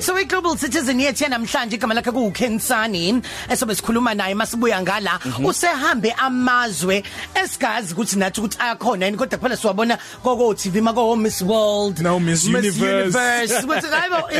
So iGlobal Citizen yethu namhlanje igama lakhe kuKensani esobe sikhuluma naye masibuya ngala usehambe amazwe esigazi ukuthi nathi ukuthi ayakhona yini kodwa phela siwabona koko TV mako Miss World Now Miss Universe. Ukuthi hayibo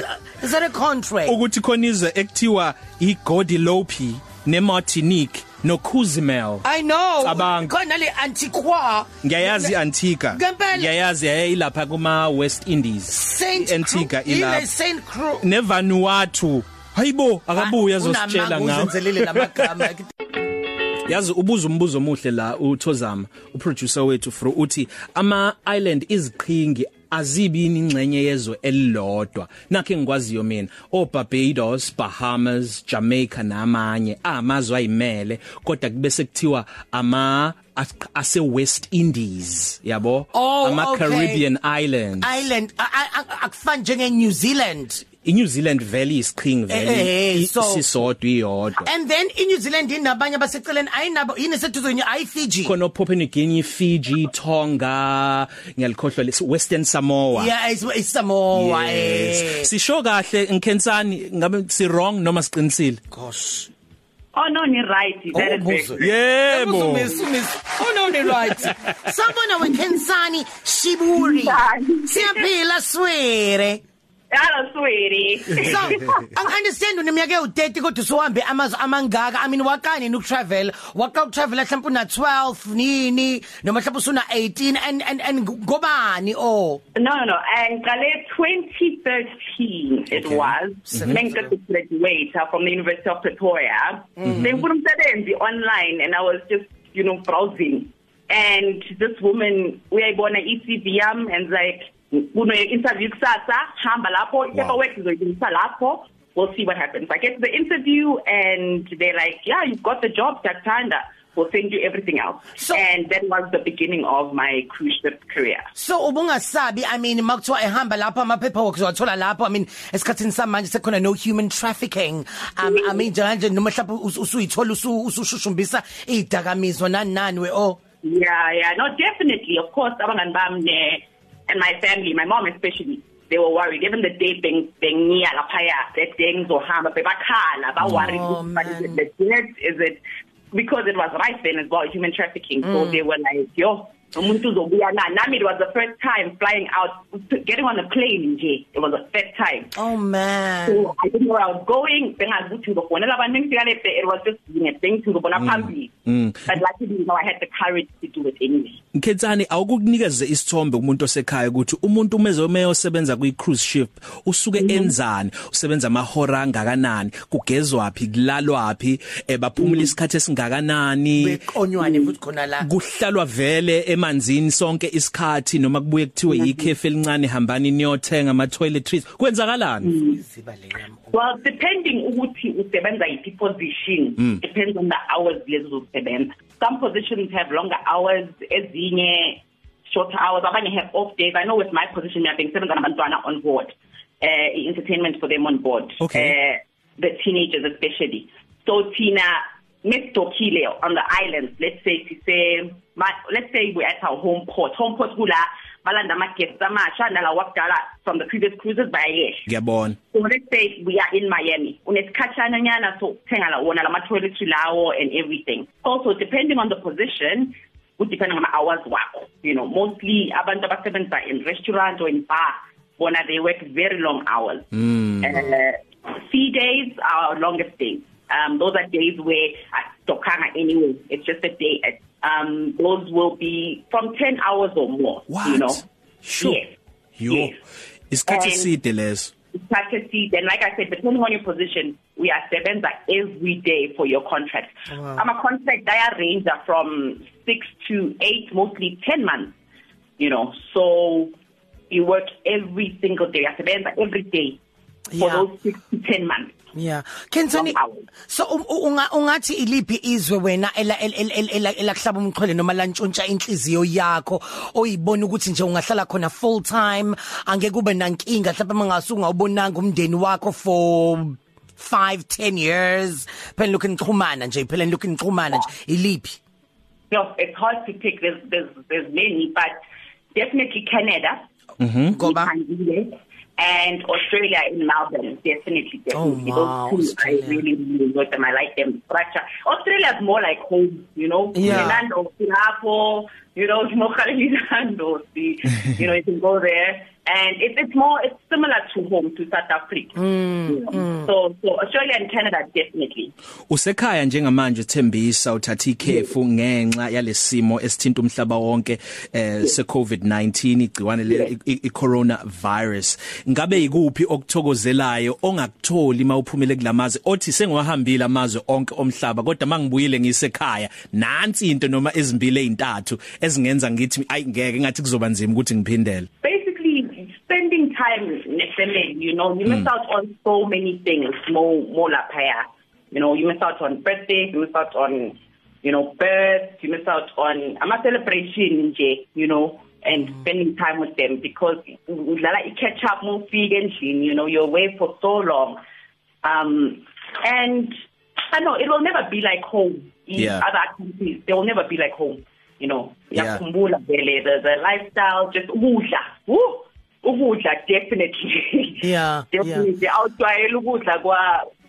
is that a contract? Ukuthi khona izwe ekuthiwa iGodilopi neMartinique. noCozumel I know. Cabanga. khona le Antigua ngiyayazi iAntigua Ngempela. ngiyayazi yayilapha kuma West Indies. Saint Antigua Cru- ile ilapha. Saint Croix neVanuatu. Hayibo akabuya azositshela ngawo uzenzelele lamagama yazi ubuza umbuzo omuhle la uThozama uproducer wethu Fro uthi ama island iziqhingi azibini ingcenye yezwe elilodwa. Nakhe ngikwaziyo mina o Barbados Bahamas Jamaica namanye amazwe ayimele kodwa kube sekuthiwa ama as- ase West Indies yabo? Oh, ama okay. Caribbean islands. Island. A- a- a- akufani njenge New Zealand. iNew Zealand Valley isiqhingi Eh, eh, valley so- sisodwa iyodwa. And then in New Zealand inabanye abaseceleni ayinabo yini sethuzo ayi Fiji khona Papua New Guinea Fiji Tonga ngiyalikhohlwa lesi Western Samoa. Yeah it's, it's Samoa Yes. eh. sisho kahle ngikhensani ngabe si wrong noma siqinisile? Gosh. Oh no, ni right. That is Umbuzo. very yebo Miss Miss oh no ni right sabona wekhensani shiburi Khensani. siyaphila swere Hello, sweetie. so angiunderstand uneminyaka ewu30 kodwa usuhambe amazwe amangaka i mean wakani ukutravel waka utravel mhlawumbe una 12 nini noma mhlawumbe usuna 18 and and and ngobani oh no, no, Kale 2013 it Okay. was. Then got to graduate uh, from the University of Pretoria. Then put umsebenzi online and I was just, you know, browsing. And this woman, uyayibona i-CV yami and like, kuno interview kusasa, hamba lapho, paperwork izoyilungisa lapho. We'll see what happens. I get to the interview and they're like, yeah, you've got the job, Daktanda. We'll send you everything else. So- and that was the beginning of my cruise ship career. so ubungasabi i mean makuthiwa ehamba lapho ama paperwork uzowathola lapho i mean esikhathini samanje sekhona no human trafficking um i mean njenganje noma mhlawumbe us- usuyithola usu- usushushumbisa idakamizwa nani nani we oh Yeah, yeah, no, definitely. Of course, abangani bami ne- and my family, my mom especially, they were worried. Even the day beng bengia laphaya, that day ngizohamba bebakhala, ba worried. Oh, but it legit? Is it because it was right then as well, human trafficking. So they were like, yo, umuntu uzobuya na. Nami it was the first time flying out, getting on a plane nje. It was the first time. oh man So I didn't know where I was going. Bengazi ukuthi ngizofonela abantu ngifika le it was just doing a thing to ngibona phambili. But luckily, you know, I had the courage to do it anyway. Nkhensani awukunikeze isithombe kumuntu osekhaya ukuthi umuntu umeze umeyosebenza kwi cruise ship usuke enzani usebenza amahora angakanani kugezwapi kulalwapi ebaphumula isikhathi esingakanani beqonywane futhi khona la kuhlalwa vele emanzini sonke isikhathi noma kubuye kuthiwe ikhefe elincane hambani niyothenga ama toiletries kwenzakalani iziba le yami Well, depending ukuthi usebenza yiphi position, depends on the hours lezi uzosebenza. Some positions have longer hours, ezinye shorter hours, abanye have off days. I know with my position, we are being seven abantwana on board, uh, entertainment for them on board, Okay. uh, the teenagers especially. So Tina, Miss Tokile on the islands, let's say, my, let's say we're at our home port, home port kula, balanda amaguests amasha nala wakudala from the previous cruises bayehla ngiyabona. So let's say we are in Miami. Unesikhatshana nyana so thenga la wona lama toiletry lawo and everything. Also depending on the position would depend on hours wakho. You know mostly abantu abasebenza in restaurant or in bar bona they work very long hours. Mm. uh, sea days are longest days. Um those are days where dokanga anyway. It's just a day. Um those will be from 10 hours or more what? you know? Sure yes. Yo yes. isikhathi And- eside leso practically then like I said depending on your position we are sebenza every day for your contract. Wow. I'm a contract dia range are from 6 to 8 mostly 10 months you know? So you work every single day. Sebenza every day. For Yeah. those 6 to 10 months. Yeah. Kensani Long hours. so u- u- unga ungathi iliphi izwe wena ela el- el- el- ela elakuhlaba umqhele noma lantshontsha inhliziyo yakho oyibona ukuthi nje ungahlala khona full time angeke kube nankinga mhlawumbe mangasunga ubonanga umndeni wakho for 5 10 years? Phela lokhu nixhumana nje phela lokhu nixhumana nje. Iliphi? No it's hard to pick. There's there's there's many but definitely Canada. Ngoba? Ngithandile and Australia in Melbourne definitely definitely. wow, those two Australia. I really really enjoyed them. I like them structure. Australia is more like home you know? Yeah. Orlando Singapore you know Orlando you know you can go there. And it, it's more it's similar to home to South Africa. Mm, you know? so so Australia and Canada definitely. Usekhaya njengamanje Thembisa uthatha ikhefu ngenxa yalesimo esithinta umhlaba wonke eh se COVID-19 igciwane le i- i corona virus ngabe ikuphi okuthokozelayo ongakutholi mawuphumele kulamazi othi sengwahambile amazwe onke omhlaba kodwa mangibuyile ngisekhaya nansi into noma ezimbili ezintathu ezingenza ngithi ayi ngeke ngathi kuzoba nzima ukuthi ngiphindele. basically time nefamily you know you miss out on so many things more more lapaya you know you miss out on birthdays you miss out on you know births you miss out on ama celebration nje you know and spending time with them because udlala i catch up mufike endlini you know you're away for so long. Um and I know it will never be like home. In Yeah. other countries they will never be like home you know. Yeah. yakhumbula vele the, the lifestyle just ukudla. Woo! Ukudla definitely. Yeah, definitely outwayela ukudla kwa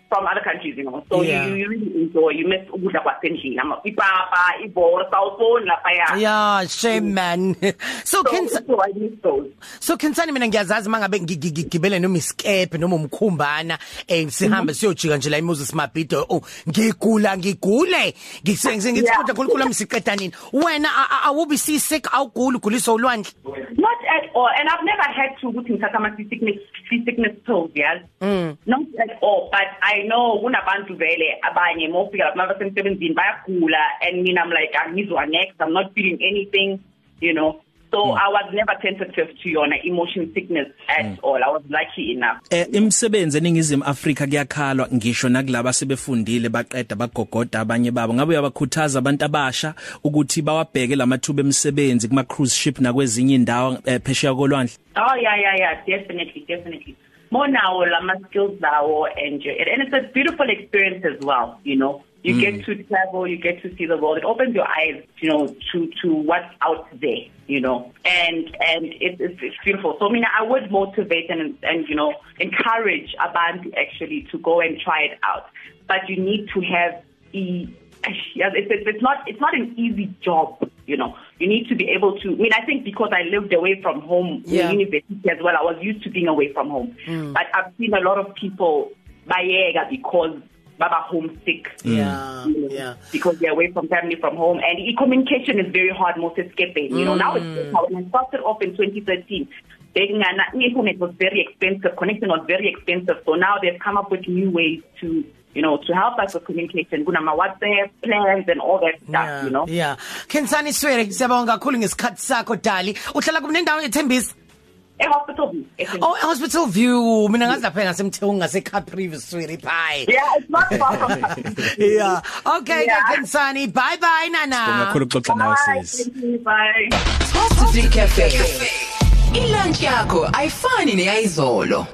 from other countries you know. So Yeah. you, you really enjoy you miss ukudla kwasendlini. Ama ipapa ibhola sawubona lapha ya Yeah, shame man. So so, can so I miss those. So Khensani mina ngiyazazi mangabe ngigibele noma iskepe noma umkhumbana eh sihambe siyojika nje la eMoses Mabhido oh ngigula ngigule. Ngisengithi Yeah. kodwa khulukhulu msiqeda nini wena awubi seasick awugula uguliswa ulwandle. Not at all. And I've never had to ukuthi ngithatha ama sickness sickness pills, yes. Mm. Not at all, but I know kunabantu vele abanye mofika lapha mabasemsebenzini bayagula and mina I'm like angizwa next I'm not feeling anything, you know. So mm. I was never tentative to yona emotion sickness at mm. all. I was lucky enough. Eh imsebenzi eningizimu Afrika kuyakhalwa ngisho nakulabo sebefundile baqeda bagogoda abanye babo ngabe uyabakhuthaza abantu abasha ukuthi bawabheke lamathuba emisebenzi kuma cruise ship nakwezinye indawo eh, phesheya kolwandle Oh yeah, yeah, yeah, definitely, definitely. More now, lama skills now, and and it's a beautiful experience as well. You know, you mm. get to travel, you get to see the world. It opens your eyes, you know, to to what's out there. You know, and and it, it's it's beautiful. So I mean, I would motivate and and you know encourage abantu actually to go and try it out. But you need to have the yes, it's, it's it's not it's not an easy job. You know, you need to be able to. I mean, I think because I lived away from home Yeah. in university as well, I was used to being away from home. Mm. But I've seen a lot of people bayega because baba homesick. yeah you know, yeah Because they're away from family from home, and e communication is very hard. Most escaping, you know. Now it's when I started off in 2013. Bekingana- internet was very expensive, connection was very expensive. So now they've come up with new ways to, you know, to help us with communication. Kuna ma WhatsApp plans and all that stuff, yeah you know. yeah Khensani Swere siyabonga kakhulu ngesikhathi sakho dali uhlala kunendawo ethembisa A hospital view. Oh hospital view mina ngazi lapha ngasemthungu ngase Capri Swere pie Yeah, it's not far from yeah okay Yeah. Khensani bye bye nana ngakhulu ukuxoxa nawe Bye. sisi Thank you. Bye. Top 3 Cafe. Ilunch yakho ayifani neyizolo.